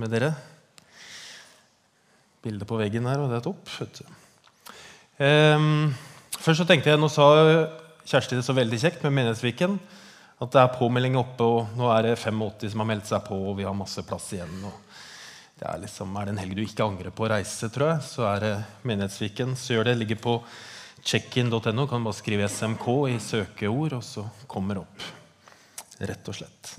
med dere. Bildet på veggen her, og det er topp. Ehm, først så tenkte jeg, Nå sa Kjersti det så veldig kjekt med Menighetsviken. At det er påmelding oppe, og nå er det 85 som har meldt seg på, og vi har masse plass igjen. det Er liksom, er det en helg du ikke angrer på å reise, tror jeg, så er det Menighetsviken. Så gjør det. Ligger på checkin.no. Kan bare skrive SMK i søkeord, og så kommer opp. Rett og slett.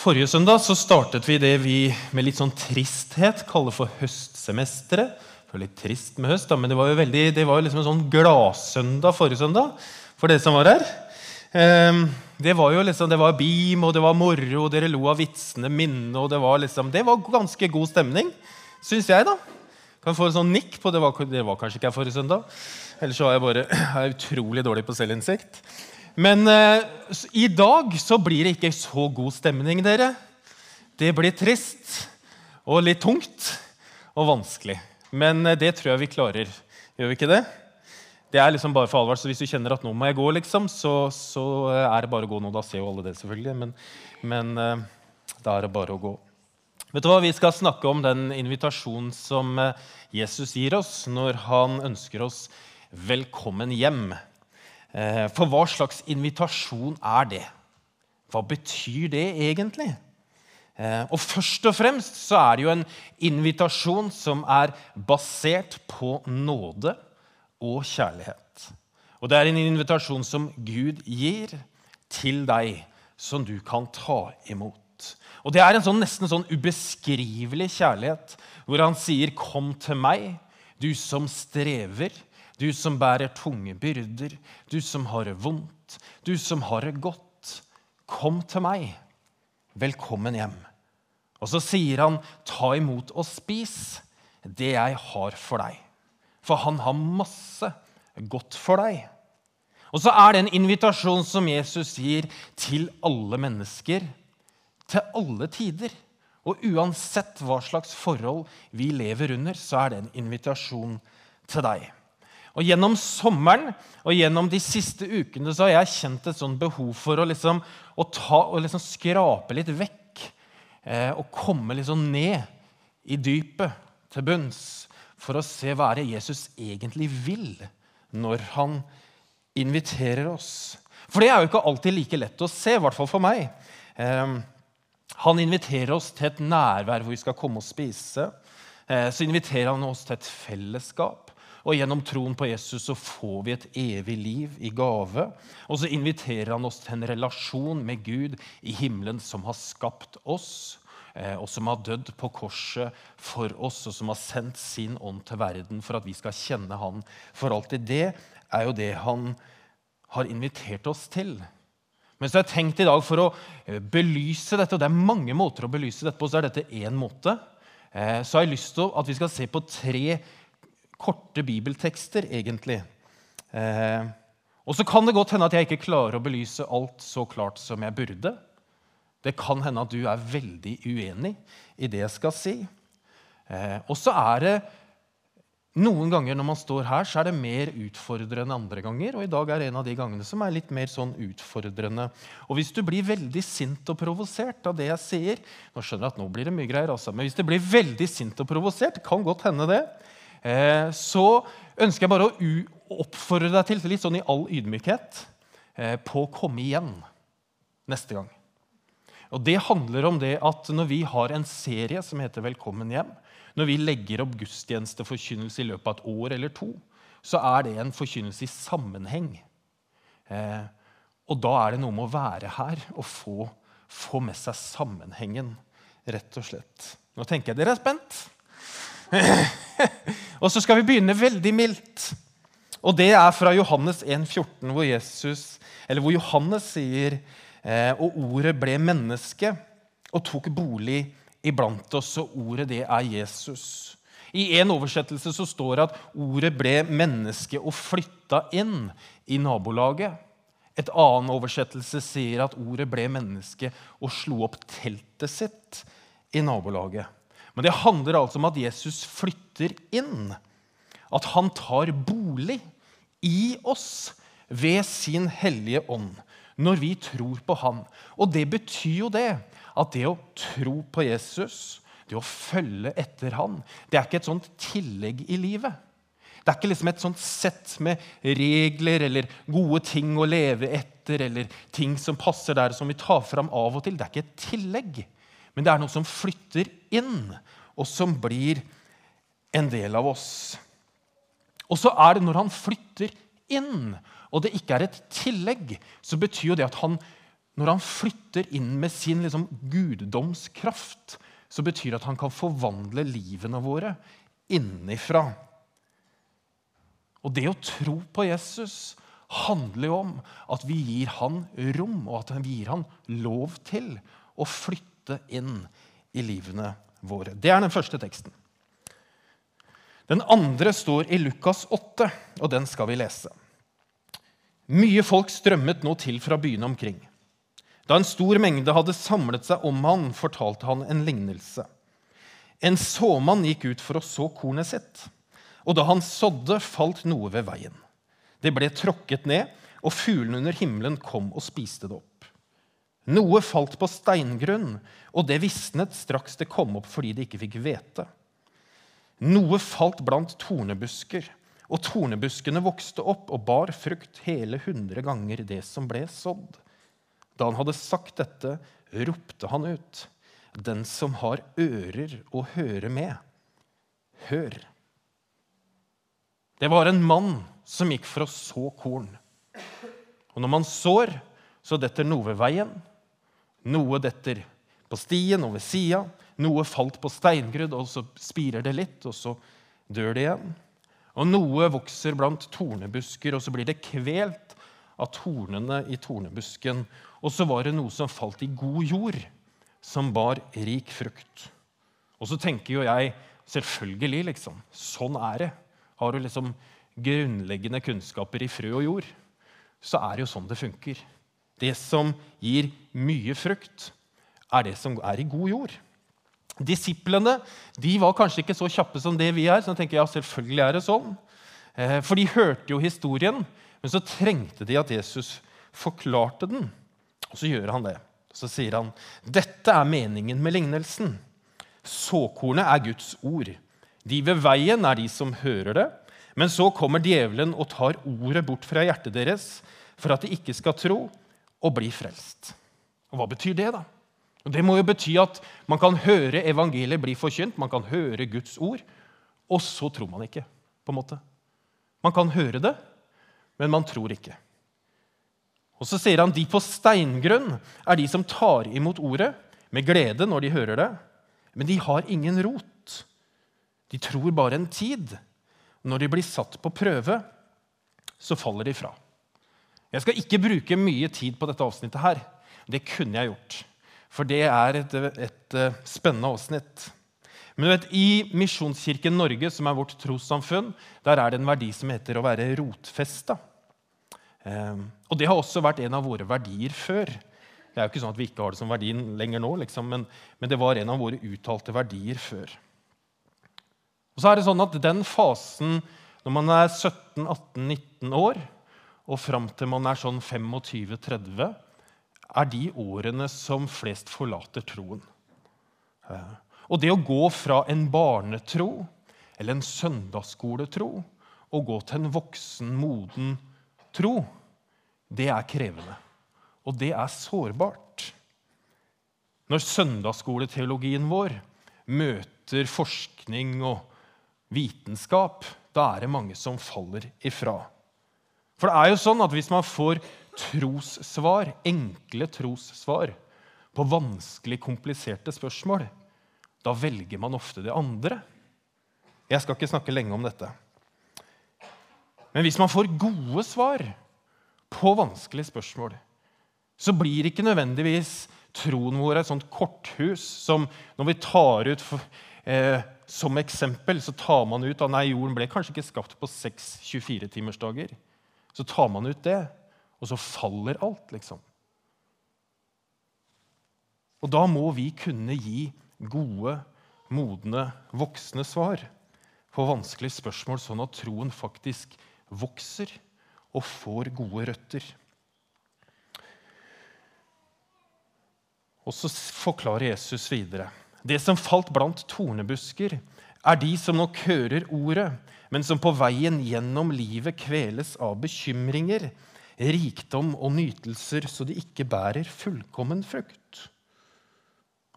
Forrige søndag så startet vi det vi med litt sånn tristhet kaller for høstsemesteret. Det var litt trist med høst, da, men det var jo, veldig, det var jo liksom en sånn gladsøndag forrige søndag for dere som var her. Ehm, det var jo liksom, det var beam, og det var moro, og dere lo av vitsene mine. og Det var liksom, det var ganske god stemning, syns jeg. da. Kan få en sånn nikk på det var, det var kanskje ikke jeg forrige søndag. Ellers så er jeg bare er utrolig dårlig på selvinnsikt. Men eh, i dag så blir det ikke så god stemning, dere. Det blir trist og litt tungt og vanskelig. Men eh, det tror jeg vi klarer. Gjør vi ikke det? Det er liksom bare for alvor, så Hvis du kjenner at nå må jeg gå, liksom, så, så eh, er det bare å gå nå. Da ser jo alle det, selvfølgelig. Men, men eh, da er det bare å gå. Vet du hva? Vi skal snakke om den invitasjonen som eh, Jesus gir oss når han ønsker oss velkommen hjem. Eh, For hva slags invitasjon er det? Hva betyr det egentlig? Eh, Og først og fremst så er det jo en invitasjon som er basert på nåde og kjærlighet. Og det er en invitasjon som Gud gir til deg, som du kan ta imot. Og det er en sånn, nesten sånn ubeskrivelig kjærlighet, hvor han sier, 'Kom til meg, du som strever', du som bærer tunge byrder, du som har det vondt, du som har det godt. Kom til meg. Velkommen hjem. Og så sier han, ta imot og spis det jeg har for deg. For han har masse godt for deg. Og så er det en invitasjon som Jesus gir til alle mennesker, til alle tider. Og uansett hva slags forhold vi lever under, så er det en invitasjon til deg. Og Gjennom sommeren og gjennom de siste ukene så har jeg kjent et sånt behov for å, liksom, å ta, å liksom skrape litt vekk eh, og komme liksom ned i dypet, til bunns, for å se hva er det Jesus egentlig vil når han inviterer oss. For det er jo ikke alltid like lett å se, i hvert fall for meg. Eh, han inviterer oss til et nærvær hvor vi skal komme og spise. Eh, så inviterer han oss til et fellesskap. Og gjennom troen på Jesus så får vi et evig liv i gave. Og så inviterer han oss til en relasjon med Gud i himmelen som har skapt oss, eh, og som har dødd på korset for oss, og som har sendt sin ånd til verden for at vi skal kjenne Han for alltid. Det er jo det han har invitert oss til. Men så har jeg tenkt i dag for å eh, belyse dette, og det er mange måter å belyse dette på, så er dette én måte. Eh, så har jeg lyst til at vi skal se på tre korte bibeltekster, egentlig. Eh, og så kan det godt hende at jeg ikke klarer å belyse alt så klart som jeg burde. Det kan hende at du er veldig uenig i det jeg skal si. Eh, og så er det noen ganger når man står her, så er det mer utfordrende enn andre ganger. Og i dag er det en av de gangene som er litt mer sånn utfordrende. Og hvis du blir veldig sint og provosert av det jeg sier Nå skjønner jeg at nå blir det mye greier, altså, men hvis det blir veldig sint og provosert, kan godt hende det, så ønsker jeg bare å oppfordre deg til, litt sånn i all ydmykhet, eh, på å komme igjen neste gang. Og Det handler om det at når vi har en serie som heter Velkommen hjem, når vi legger opp gudstjenesteforkynnelse i løpet av et år eller to, så er det en forkynnelse i sammenheng. Eh, og da er det noe med å være her og få, få med seg sammenhengen, rett og slett. Nå tenker jeg dere er spent. og så skal vi begynne veldig mildt. Og det er fra Johannes 1,14, hvor, hvor Johannes sier eh, Og ordet ble menneske og tok bolig iblant oss, og ordet, det er Jesus. I en oversettelse så står det at ordet ble menneske og flytta inn i nabolaget. Et annen oversettelse sier at ordet ble menneske og slo opp teltet sitt i nabolaget. Men det handler altså om at Jesus flytter inn. At han tar bolig i oss ved sin hellige ånd. når vi tror på Han. Og det betyr jo det at det å tro på Jesus, det å følge etter Han, det er ikke et sånt tillegg i livet. Det er ikke liksom et sånt sett med regler eller gode ting å leve etter eller ting som passer der, som vi tar fram av og til. Det er ikke et tillegg, men det er noe som flytter inn, og som blir en del av oss. Og så er det når han flytter inn, og det ikke er et tillegg, så betyr jo det at han, når han flytter inn med sin liksom, guddomskraft, så betyr det at han kan forvandle livene våre innenfra. Og det å tro på Jesus handler jo om at vi gir han rom, og at vi gir han lov til å flytte inn i livene våre. Det er den første teksten. Den andre står i Lukas 8, og den skal vi lese. Mye folk strømmet nå til fra byene omkring. Da en stor mengde hadde samlet seg om han, fortalte han en lignelse. En såmann gikk ut for å så kornet sitt. Og da han sådde, falt noe ved veien. Det ble tråkket ned, og fuglene under himmelen kom og spiste det opp. Noe falt på steingrunn, og det visnet straks det kom opp fordi det ikke fikk hvete. Noe falt blant tornebusker, og tornebuskene vokste opp og bar frukt hele hundre ganger det som ble sådd. Da han hadde sagt dette, ropte han ut, Den som har ører å høre med, hør. Det var en mann som gikk for å så korn. Og når man sår, så detter noe ved veien, noe detter på stien og ved sida, noe falt på steingrudd, og så spirer det litt, og så dør det igjen. Og noe vokser blant tornebusker, og så blir det kvelt av tornene i tornebusken. Og så var det noe som falt i god jord, som bar rik frukt. Og så tenker jo jeg selvfølgelig, liksom. Sånn er det. Har du liksom grunnleggende kunnskaper i frø og jord, så er det jo sånn det funker. Det som gir mye frukt, er det som er i god jord. Disiplene de var kanskje ikke så kjappe som det vi er. så jeg tenker ja, selvfølgelig er det sånn. Eh, for de hørte jo historien, men så trengte de at Jesus forklarte den. Og så gjør han det. Så sier han, 'Dette er meningen med lignelsen.' Såkornet er Guds ord. De ved veien er de som hører det, men så kommer djevelen og tar ordet bort fra hjertet deres for at de ikke skal tro og bli frelst. Og Hva betyr det, da? Det må jo bety at man kan høre evangeliet bli forkynt, man kan høre Guds ord, og så tror man ikke. på en måte. Man kan høre det, men man tror ikke. Og så sier han de på steingrunn er de som tar imot ordet med glede når de hører det, men de har ingen rot. De tror bare en tid. Når de blir satt på prøve, så faller de fra. Jeg skal ikke bruke mye tid på dette avsnittet her. Det kunne jeg gjort, for det er et, et, eh, spennende avsnitt. Men du vet, I Misjonskirken Norge, som er vårt trossamfunn, der er det en verdi som heter å være rotfesta. Eh, og det har også vært en av våre verdier før. Det er jo ikke sånn at vi ikke har det som verdi lenger nå, liksom, men, men det var en av våre uttalte verdier før. Og så er det sånn at Den fasen når man er 17-18-19 år, og fram til man er sånn 25-30, er de årene som flest forlater troen. Og det å gå fra en barnetro eller en søndagsskoletro og gå til en voksen, moden tro, det er krevende. Og det er sårbart. Når søndagsskoleteologien vår møter forskning og vitenskap, da er det mange som faller ifra. For det er jo sånn at hvis man får trossvar, enkle trossvar på vanskelig, kompliserte spørsmål, da velger man ofte det andre. Jeg skal ikke snakke lenge om dette. Men hvis man får gode svar på vanskelige spørsmål, så blir ikke nødvendigvis troen vår et sånt korthus som når vi tar ut eh, som eksempel så tar man ut at nei, jorden ble kanskje ikke skapt på seks 24-timersdager. Så tar man ut det, og så faller alt, liksom. Og da må vi kunne gi gode, modne, voksne svar på vanskelige spørsmål, sånn at troen faktisk vokser og får gode røtter. Og så forklarer Jesus videre. Det som falt blant tornebusker, er de som nok hører ordet, men som på veien gjennom livet kveles av bekymringer, rikdom og nytelser, så de ikke bærer fullkommen frukt.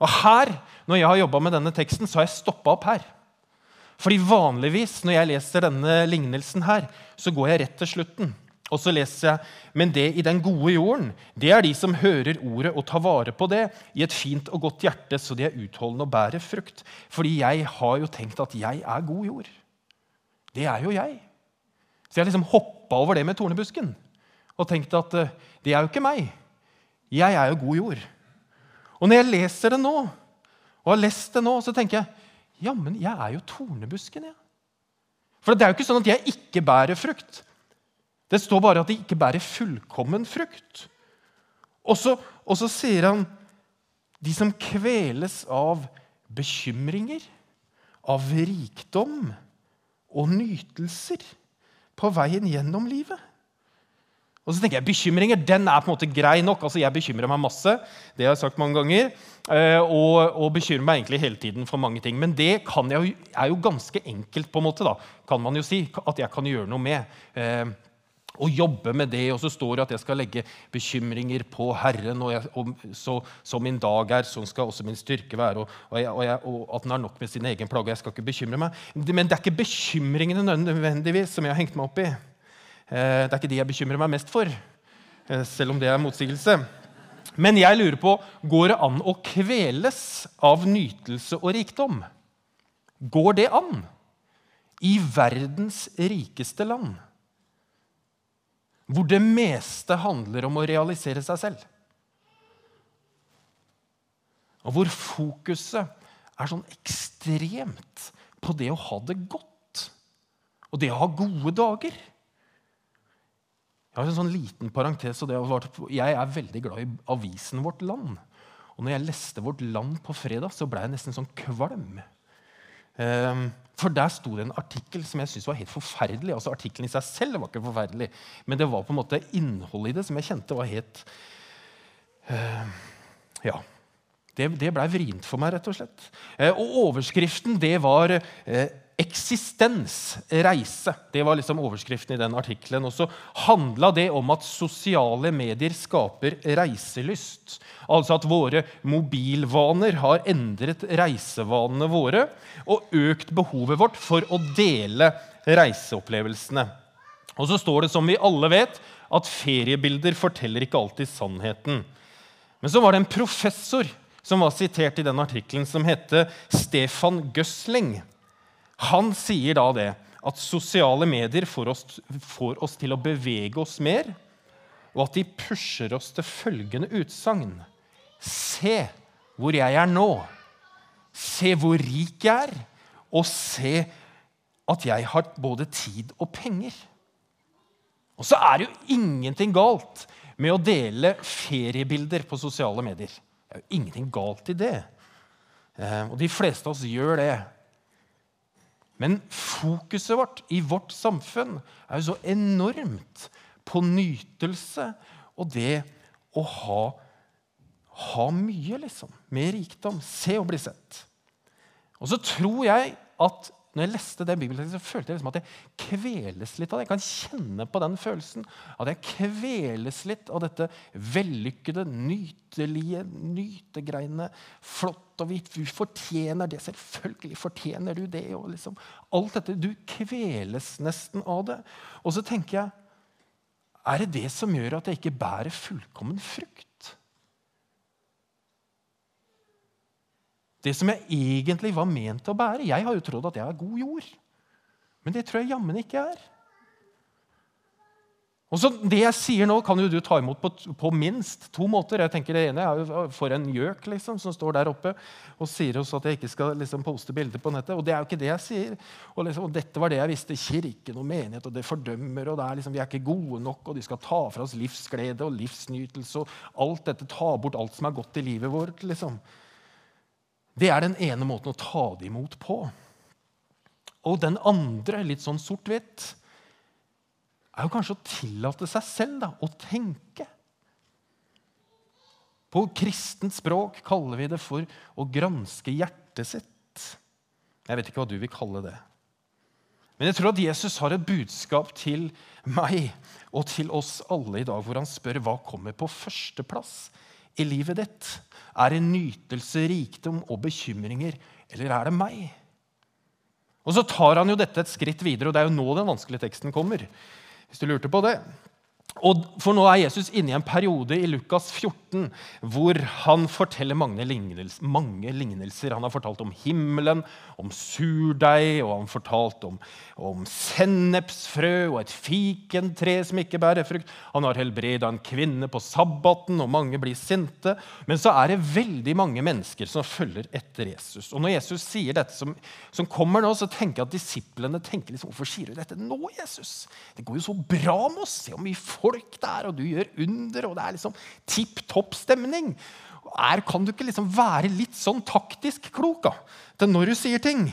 Og her, Når jeg har jobba med denne teksten, så har jeg stoppa opp her. Fordi Vanligvis når jeg leser denne lignelsen, her, så går jeg rett til slutten. Og så leser jeg men det i den gode jorden, det er de som hører ordet og tar vare på det i et fint og godt hjerte, så de er utholdende og bærer frukt. Fordi jeg har jo tenkt at jeg er god jord. Det er jo jeg. Så jeg har liksom hoppa over det med tornebusken og tenkt at uh, det er jo ikke meg. Jeg er jo god jord. Og når jeg leser det nå, og har lest det nå, så tenker jeg ja, men jeg er jo tornebusken. Ja. For det er jo ikke sånn at jeg ikke bærer frukt. Det står bare at de ikke bærer fullkommen frukt. Og så, og så sier han de som kveles av bekymringer, av rikdom og nytelser på veien gjennom livet. Og så tenker jeg, Bekymringer den er på en måte grei nok. altså Jeg bekymrer meg masse. det har jeg sagt mange ganger, eh, og, og bekymrer meg egentlig hele tiden for mange ting. Men det jeg, er jo ganske enkelt, på en måte, da, kan man jo si, at jeg kan gjøre noe med. Og jobbe med det. Og så står det at jeg skal legge bekymringer på Herren. Og, jeg, og så, så, min dag er, sånn skal også min styrke være. Og, og, jeg, jeg, og, at den har nok med sin egen plage. Jeg skal ikke bekymre meg. Men det er ikke bekymringene nødvendigvis som jeg har hengt meg opp i. Eh, det er ikke de jeg bekymrer meg mest for, eh, selv om det er motsigelse. Men jeg lurer på går det an å kveles av nytelse og rikdom. Går det an i verdens rikeste land? Hvor det meste handler om å realisere seg selv. Og hvor fokuset er sånn ekstremt på det å ha det godt og det å ha gode dager. Jeg har en sånn liten parentes, og Jeg er veldig glad i avisen Vårt Land. Og når jeg leste Vårt Land på fredag, så ble jeg nesten sånn kvalm. Um, for der sto det en artikkel som jeg syntes var helt forferdelig. altså Artikkelen i seg selv var ikke forferdelig, men det var på en måte innholdet i det som jeg kjente var helt uh, Ja. Det, det blei vrient for meg, rett og slett. Uh, og overskriften, det var uh, Eksistens, reise. Det var liksom overskriften i den artikkelen. Og så handla det om at sosiale medier skaper reiselyst. Altså at våre mobilvaner har endret reisevanene våre og økt behovet vårt for å dele reiseopplevelsene. Og så står det, som vi alle vet, at feriebilder forteller ikke alltid sannheten. Men så var det en professor som var sitert i den artikkelen, som hette Stefan Gøsling. Han sier da det at sosiale medier får oss, får oss til å bevege oss mer, og at de pusher oss til følgende utsagn. Se hvor jeg er nå. Se hvor rik jeg er, og se at jeg har både tid og penger. Og så er det jo ingenting galt med å dele feriebilder på sosiale medier. Det er jo ingenting galt i det. Eh, og de fleste av oss gjør det. Men fokuset vårt i vårt samfunn er jo så enormt på nytelse og det å ha, ha mye, liksom. Med rikdom. Se og bli sett. Og så tror jeg at når jeg leste det bibelteksten, så følte jeg liksom at jeg kveles litt av det. Jeg kan kjenne på den følelsen. At jeg kveles litt av dette vellykkede, nytelige, nytegreiene. Flott og hvitt. Du fortjener det. Selvfølgelig fortjener du det. Og liksom, alt dette. Du kveles nesten av det. Og så tenker jeg Er det det som gjør at jeg ikke bærer fullkommen frukt? Det som jeg egentlig var ment å bære. Jeg har jo trodd at jeg er god jord. Men det tror jeg jammen ikke jeg er. Og så Det jeg sier nå, kan jo du ta imot på, på, minst to måter. Jeg tenker Det ene er jo for en gjøk liksom, som står der oppe og sier oss at jeg ikke skal liksom, poste bilder på nettet. Og det er jo ikke det jeg sier. Og, liksom, og dette var det jeg visste. Kirken og menighet, og det fordømmer. og det er liksom, Vi er ikke gode nok, og de skal ta fra oss livsglede og livsnytelse. og alt dette, Ta bort alt som er godt i livet vårt. liksom. Det er den ene måten å ta det imot på. Og den andre, litt sånn sort-hvitt, er jo kanskje å tillate seg selv da, å tenke. På kristent språk kaller vi det for å granske hjertet sitt. Jeg vet ikke hva du vil kalle det. Men jeg tror at Jesus har et budskap til meg og til oss alle i dag, hvor han spør hva kommer på førsteplass i livet ditt. Er det nytelse, rikdom og bekymringer, eller er det meg? Og Så tar han jo dette et skritt videre, og det er jo nå den vanskelige teksten kommer. hvis du lurte på det. Og for Nå er Jesus inne i en periode i Lukas 14 hvor han forteller mange lignelser. Mange lignelser. Han har fortalt om himmelen, om surdeig, og han har fortalt om, om sennepsfrø og et fikentre som ikke bærer frukt. Han har helbreda en kvinne på sabbaten, og mange blir sinte. Men så er det veldig mange mennesker som følger etter Jesus. Og Når Jesus sier dette som, som kommer nå, så tenker jeg at disiplene tenker liksom, hvorfor sier du dette nå, Jesus? Det går jo så bra med oss. Se om vi får folk der, og du gjør under, og det er liksom tipp topp stemning. Er, kan du ikke liksom være litt sånn taktisk klok da, til når du sier ting?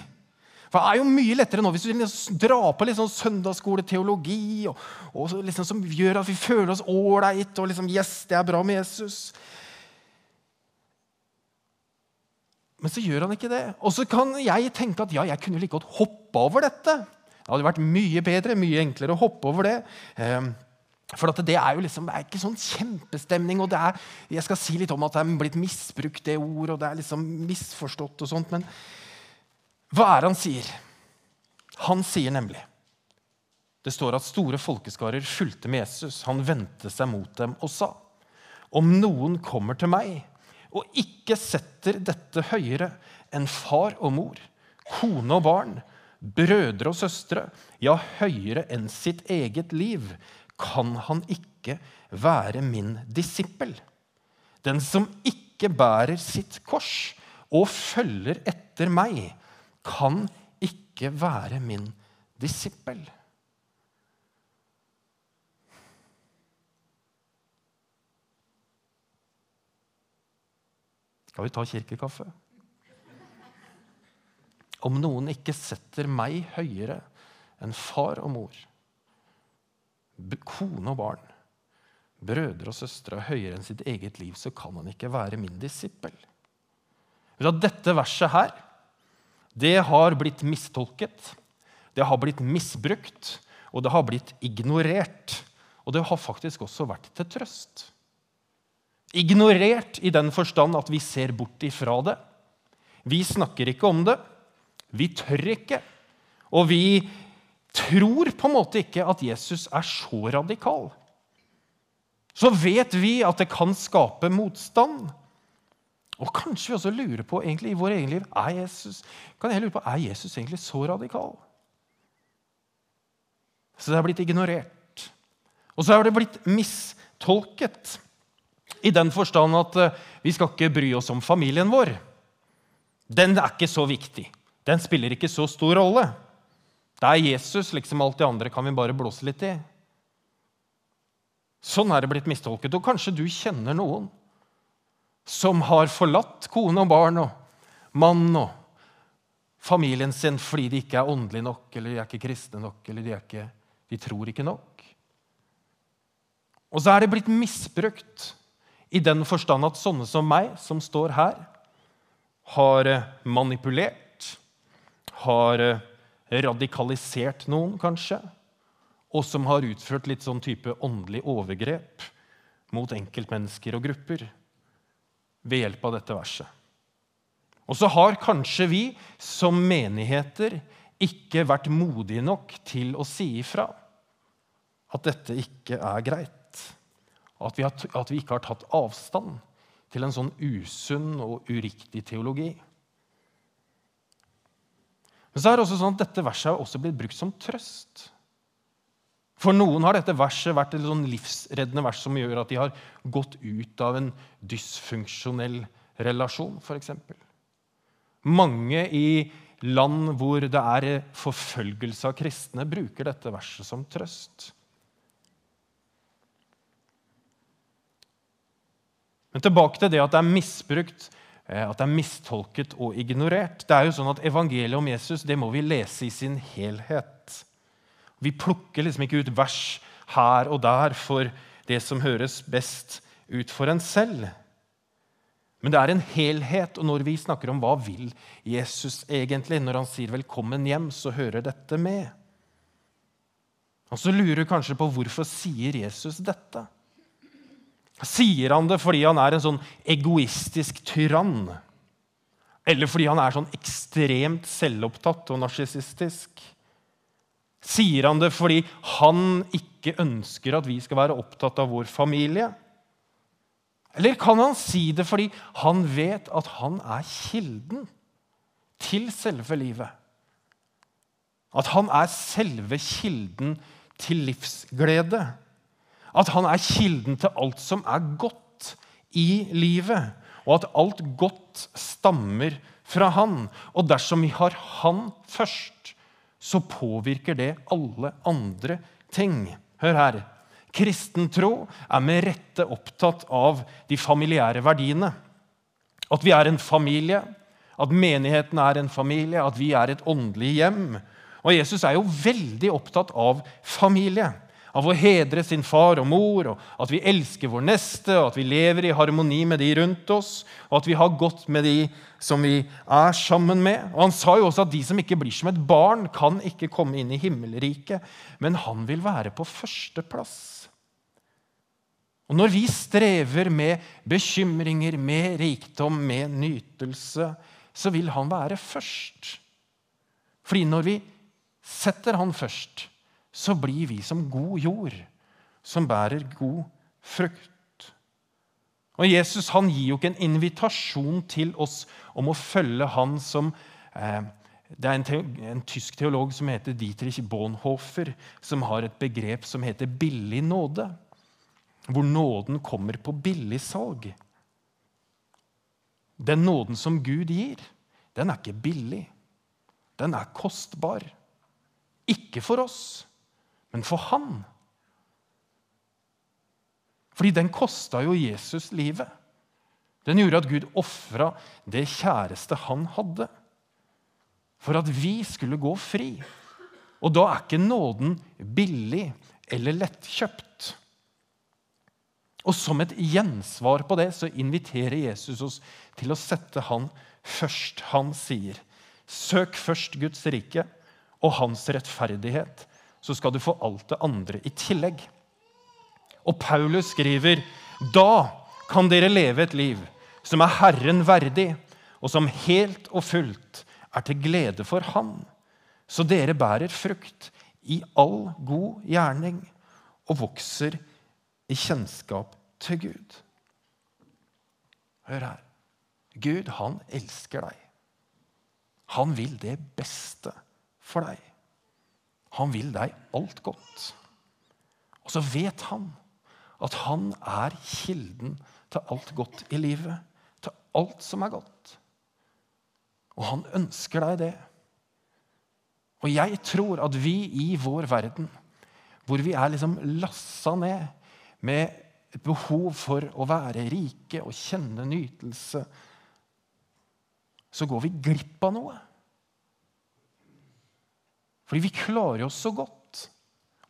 For Det er jo mye lettere nå hvis du liksom drar på sånn søndagsskoleteologi og, og liksom som gjør at vi føler oss ålreit og liksom, yes, det er bra med Jesus. Men så gjør han ikke det. Og så kan jeg tenke at ja, jeg kunne like godt hoppe over dette. Det hadde vært mye bedre, mye enklere å hoppe over det. Eh, for det er jo liksom, det er ikke sånn kjempestemning. og er, Jeg skal si litt om at det er blitt misbrukt, det ordet, og det er liksom misforstått. og sånt, Men hva er det han sier? Han sier nemlig Det står at store folkeskarer fulgte med Jesus. Han vendte seg mot dem og sa.: Om noen kommer til meg og ikke setter dette høyere enn far og mor, kone og barn, brødre og søstre, ja, høyere enn sitt eget liv, kan han ikke være min disippel. Den som ikke bærer sitt kors og følger etter meg, kan ikke være min disippel. Skal vi ta kirkekaffe? Om noen ikke setter meg høyere enn far og mor, kone og barn, brødre og søstre høyere enn sitt eget liv, så kan han ikke være min disippel. Dette verset her, det har blitt mistolket, det har blitt misbrukt, og det har blitt ignorert. Og det har faktisk også vært til trøst. Ignorert i den forstand at vi ser bort ifra det. Vi snakker ikke om det. Vi tør ikke. Og vi tror på en måte ikke at Jesus er så radikal. Så vet vi at det kan skape motstand. Og kanskje vi også lurer på egentlig, i vår egen liv er Jesus, kan jeg lure på, er Jesus egentlig så radikal? Så det er blitt ignorert. Og så er det blitt mistolket. I den forstand at eh, vi skal ikke bry oss om familien vår. Den er ikke så viktig. Den spiller ikke så stor rolle. Det er Jesus, liksom alt det andre kan vi bare blåse litt i. Sånn er det blitt mistolket. Og kanskje du kjenner noen som har forlatt kone og barn og mann og familien sin fordi de ikke er åndelige nok, eller de er ikke kristne nok, eller de, ikke, de tror ikke nok. Og så er det blitt misbrukt i den forstand at sånne som meg, som står her, har manipulert, har radikalisert noen, kanskje, og som har utført litt sånn type åndelig overgrep mot enkeltmennesker og grupper ved hjelp av dette verset. Og så har kanskje vi som menigheter ikke vært modige nok til å si ifra at dette ikke er greit. At vi, har, at vi ikke har tatt avstand til en sånn usunn og uriktig teologi. Men så er det også sånn at dette verset har også blitt brukt som trøst. For noen har dette verset vært et sånn livsreddende vers som gjør at de har gått ut av en dysfunksjonell relasjon, f.eks. Mange i land hvor det er forfølgelse av kristne, bruker dette verset som trøst. Men tilbake til det at det er misbrukt at det er mistolket og ignorert. Det er jo sånn at Evangeliet om Jesus det må vi lese i sin helhet. Vi plukker liksom ikke ut vers her og der for det som høres best ut for en selv. Men det er en helhet, og når vi snakker om hva vil Jesus egentlig, når han sier 'velkommen hjem', så hører dette med. Og så lurer du kanskje på hvorfor sier Jesus dette. Sier han det fordi han er en sånn egoistisk tyrann? Eller fordi han er sånn ekstremt selvopptatt og narsissistisk? Sier han det fordi han ikke ønsker at vi skal være opptatt av vår familie? Eller kan han si det fordi han vet at han er kilden til selve livet? At han er selve kilden til livsglede? At han er kilden til alt som er godt i livet? Og at alt godt stammer fra han? Og dersom vi har han først, så påvirker det alle andre ting. Hør her. Kristen tro er med rette opptatt av de familiære verdiene. At vi er en familie, at menigheten er en familie, at vi er et åndelig hjem. Og Jesus er jo veldig opptatt av familie av å hedre sin far og mor, og at vi elsker vår neste, og at vi lever i harmoni med de rundt oss, og at vi har godt med de som vi er sammen med. Og Han sa jo også at de som ikke blir som et barn, kan ikke komme inn i himmelriket, men han vil være på førsteplass. Og Når vi strever med bekymringer, med rikdom, med nytelse, så vil han være først. Fordi når vi setter han først, så blir vi som god jord, som bærer god frukt. Og Jesus han gir jo ikke en invitasjon til oss om å følge han som eh, Det er en, teolog, en, tysk teolog som heter Dietrich Bonhoeffer, som har et begrep som heter billig nåde. Hvor nåden kommer på billigsalg. Den nåden som Gud gir, den er ikke billig. Den er kostbar. Ikke for oss, men for han. Fordi den kosta jo Jesus livet. Den gjorde at Gud ofra det kjæreste han hadde, for at vi skulle gå fri. Og da er ikke nåden billig eller lettkjøpt. Og som et gjensvar på det så inviterer Jesus oss til å sette han først. Han sier, 'Søk først Guds rike og hans rettferdighet', så skal du få alt det andre i tillegg. Og Paulus skriver, da kan dere leve et liv som er Herren verdig, og som helt og fullt er til glede for Han, så dere bærer frukt i all god gjerning og vokser i kjennskap til Gud. Hør her. Gud, han elsker deg. Han vil det beste for deg. Han vil deg alt godt. Og så vet han at han er kilden til alt godt i livet. Til alt som er godt. Og han ønsker deg det. Og jeg tror at vi i vår verden, hvor vi er liksom lassa ned med et behov for å være rike og kjenne nytelse, så går vi glipp av noe. Fordi vi klarer oss så godt.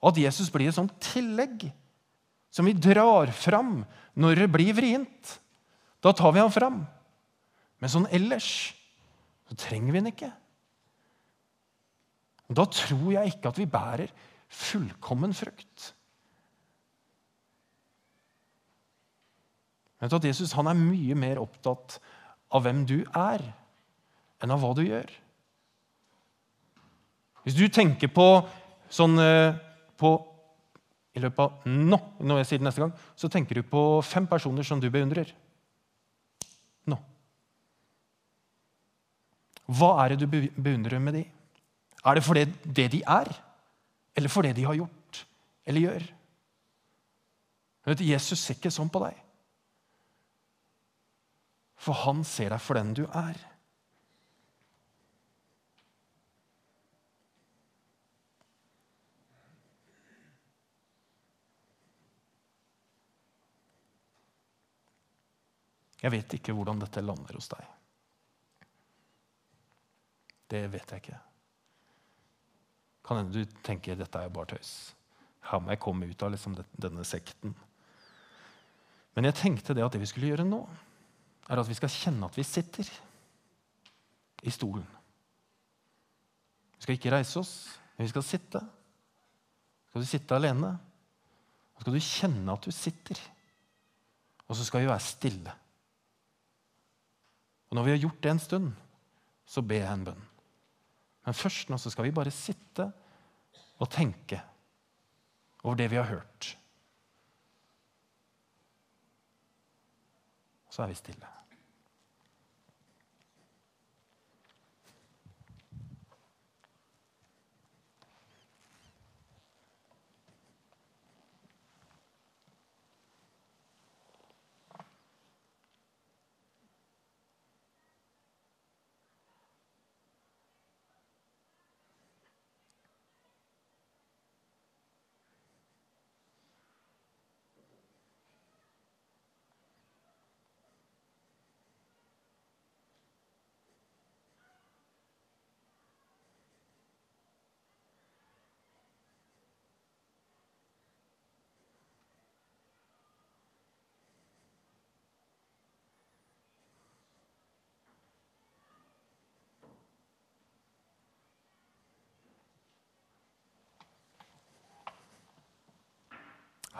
At Jesus blir et sånt tillegg som vi drar fram når det blir vrient. Da tar vi ham fram. Men sånn ellers så trenger vi han ikke. Da tror jeg ikke at vi bærer fullkommen frukt. Du at Jesus han er mye mer opptatt av hvem du er, enn av hva du gjør. Hvis du tenker på sånn eh, på, I løpet av nå, når jeg sier det neste gang, så tenker du på fem personer som du beundrer. Nå. Hva er det du beundrer med de? Er det for det, det de er, eller for det de har gjort eller gjør? Vet, Jesus ser ikke sånn på deg. For han ser deg for den du er. Jeg vet ikke hvordan dette lander hos deg. Det vet jeg ikke. Kan hende du tenker dette er bare tøys. Her må jeg komme ut av liksom denne sekten. Men jeg tenkte det at det vi skulle gjøre nå, er at vi skal kjenne at vi sitter i stolen. Vi skal ikke reise oss, men vi skal sitte. Skal du sitte alene, så skal du kjenne at du sitter. Og så skal vi være stille. Og når vi har gjort det en stund, så ber jeg en bønn. Men først nå så skal vi bare sitte og tenke over det vi har hørt. Så er vi stille.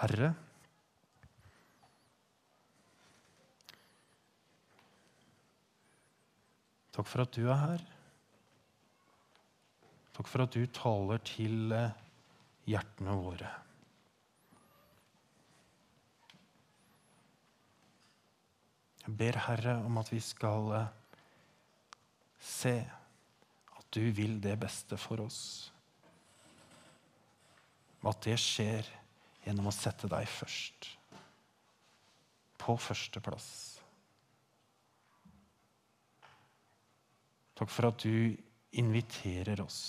Herre. Takk for at du er her. Takk for at du taler til eh, hjertene våre. Jeg ber, Herre, om at vi skal eh, se at du vil det beste for oss. At det skjer gjennom å sette deg først. På førsteplass. Takk for at du inviterer oss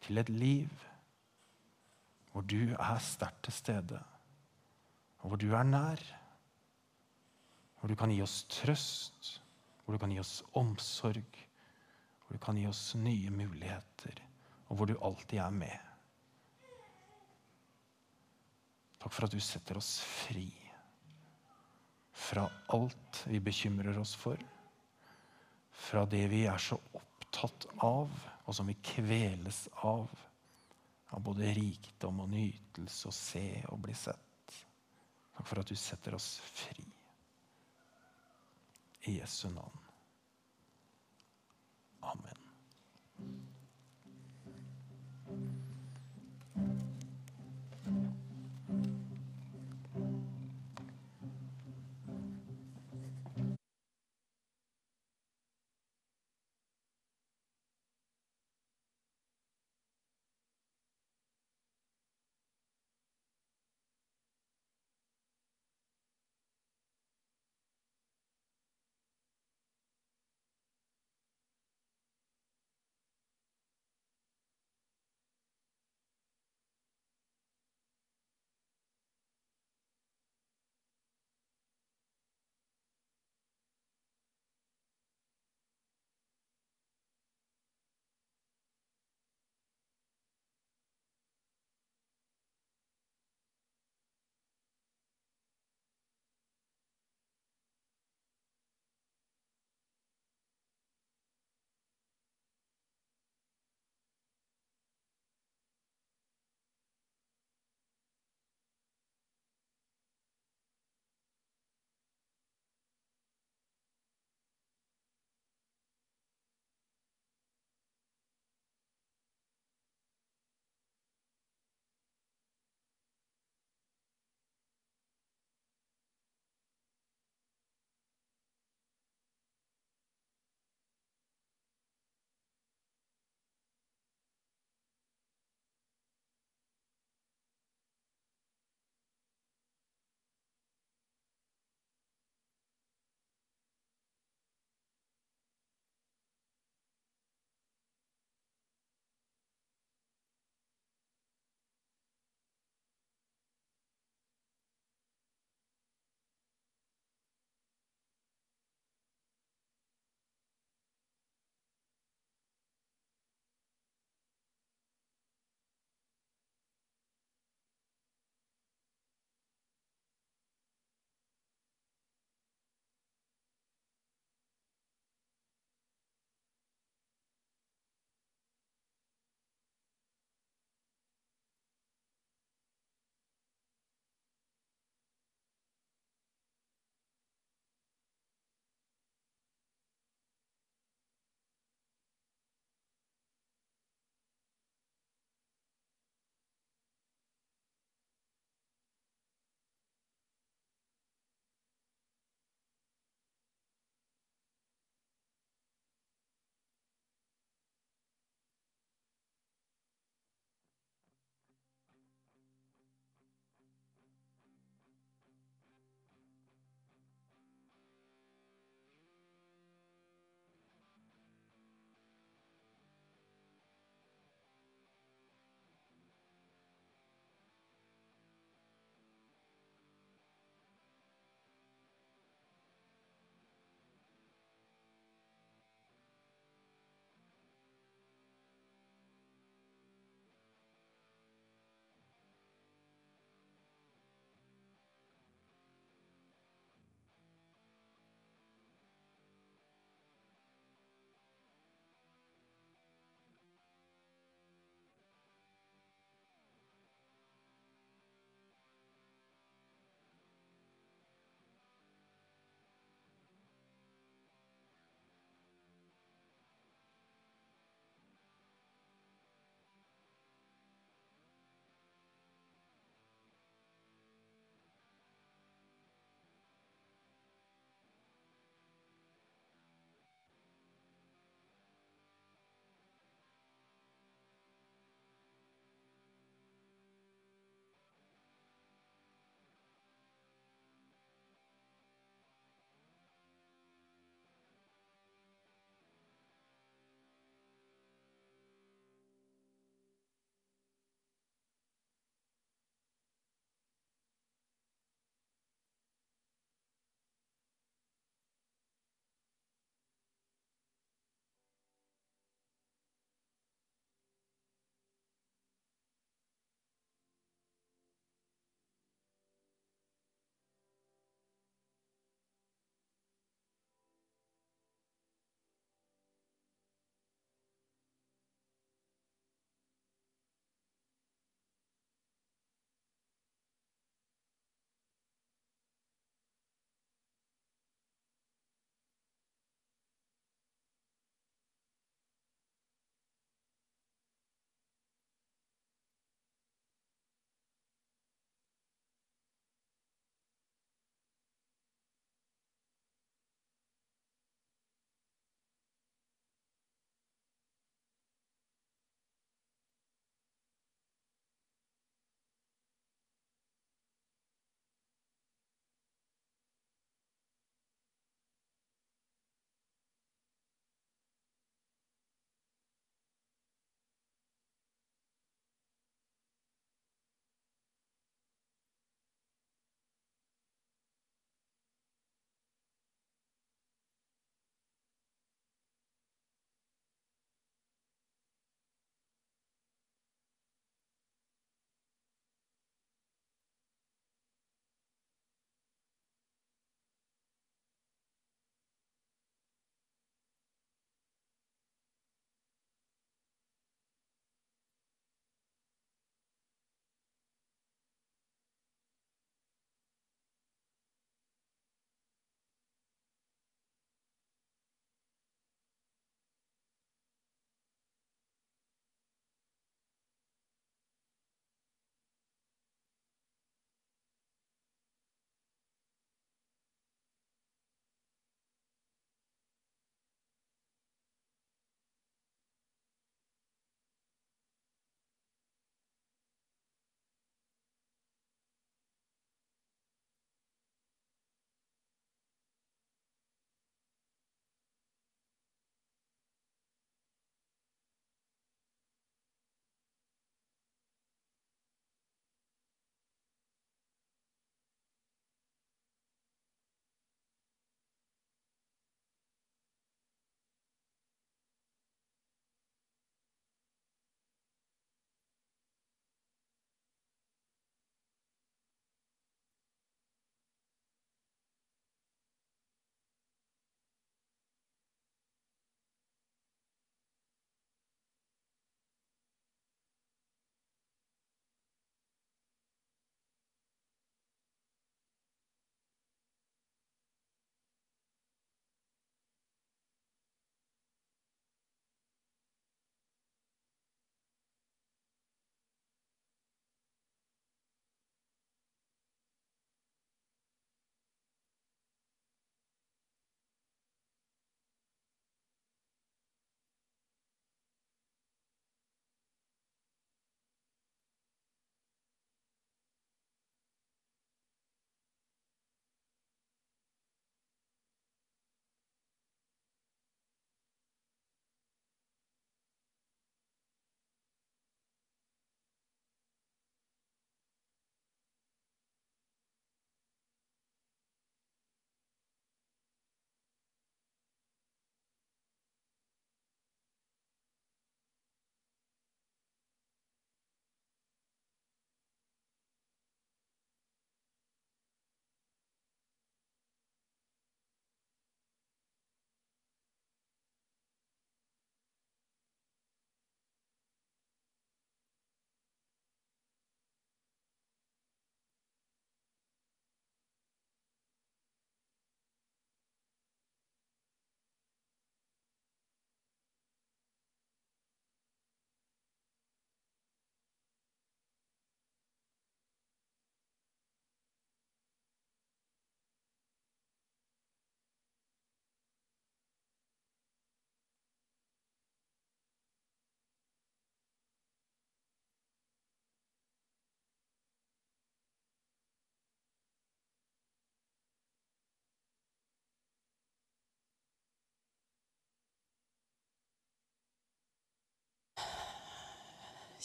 til et liv hvor du er sterkt til stede, og hvor du er nær. Hvor du kan gi oss trøst, hvor du kan gi oss omsorg, hvor du kan gi oss nye muligheter, og hvor du alltid er med. Takk for at du setter oss fri fra alt vi bekymrer oss for. Fra det vi er så opptatt av, og som vi kveles av. Av både rikdom og nytelse og se og bli sett. Takk for at du setter oss fri. I Jesu navn. Amen.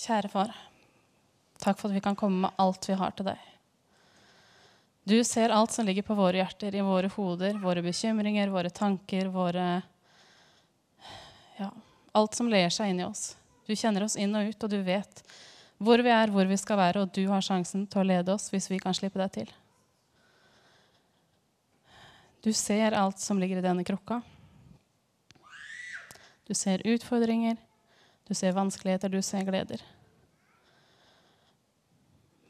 Kjære far, takk for at vi kan komme med alt vi har til deg. Du ser alt som ligger på våre hjerter, i våre hoder, våre bekymringer, våre tanker, våre Ja, alt som ler seg inni oss. Du kjenner oss inn og ut, og du vet hvor vi er, hvor vi skal være, og du har sjansen til å lede oss hvis vi kan slippe deg til. Du ser alt som ligger i denne krukka. Du ser utfordringer, du ser vanskeligheter, du ser gleder.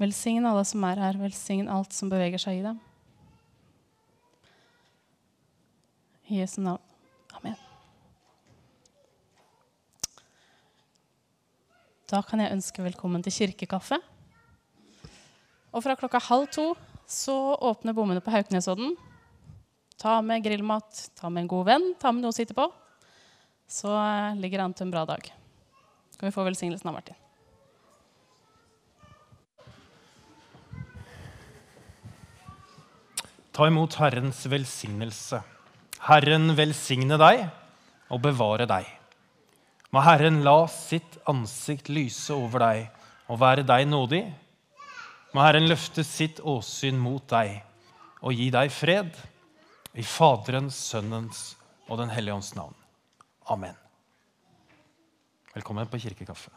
Velsign alle som er her, velsign alt som beveger seg i dem. I Jesu navn. Amen. Da kan jeg ønske velkommen til kirkekaffe. Og fra klokka halv to så åpner bommene på Hauknesodden. Ta med grillmat, ta med en god venn, ta med noe å sitte på. Så eh, ligger det an til en bra dag. Så kan vi få velsignelsen av Martin. Ta imot Herrens velsignelse. Herren velsigne deg og bevare deg. Må Herren la sitt ansikt lyse over deg og være deg nådig. Må Herren løfte sitt åsyn mot deg og gi deg fred. I Faderens, Sønnens og Den hellige ånds navn. Amen. Velkommen på kirkekaffe.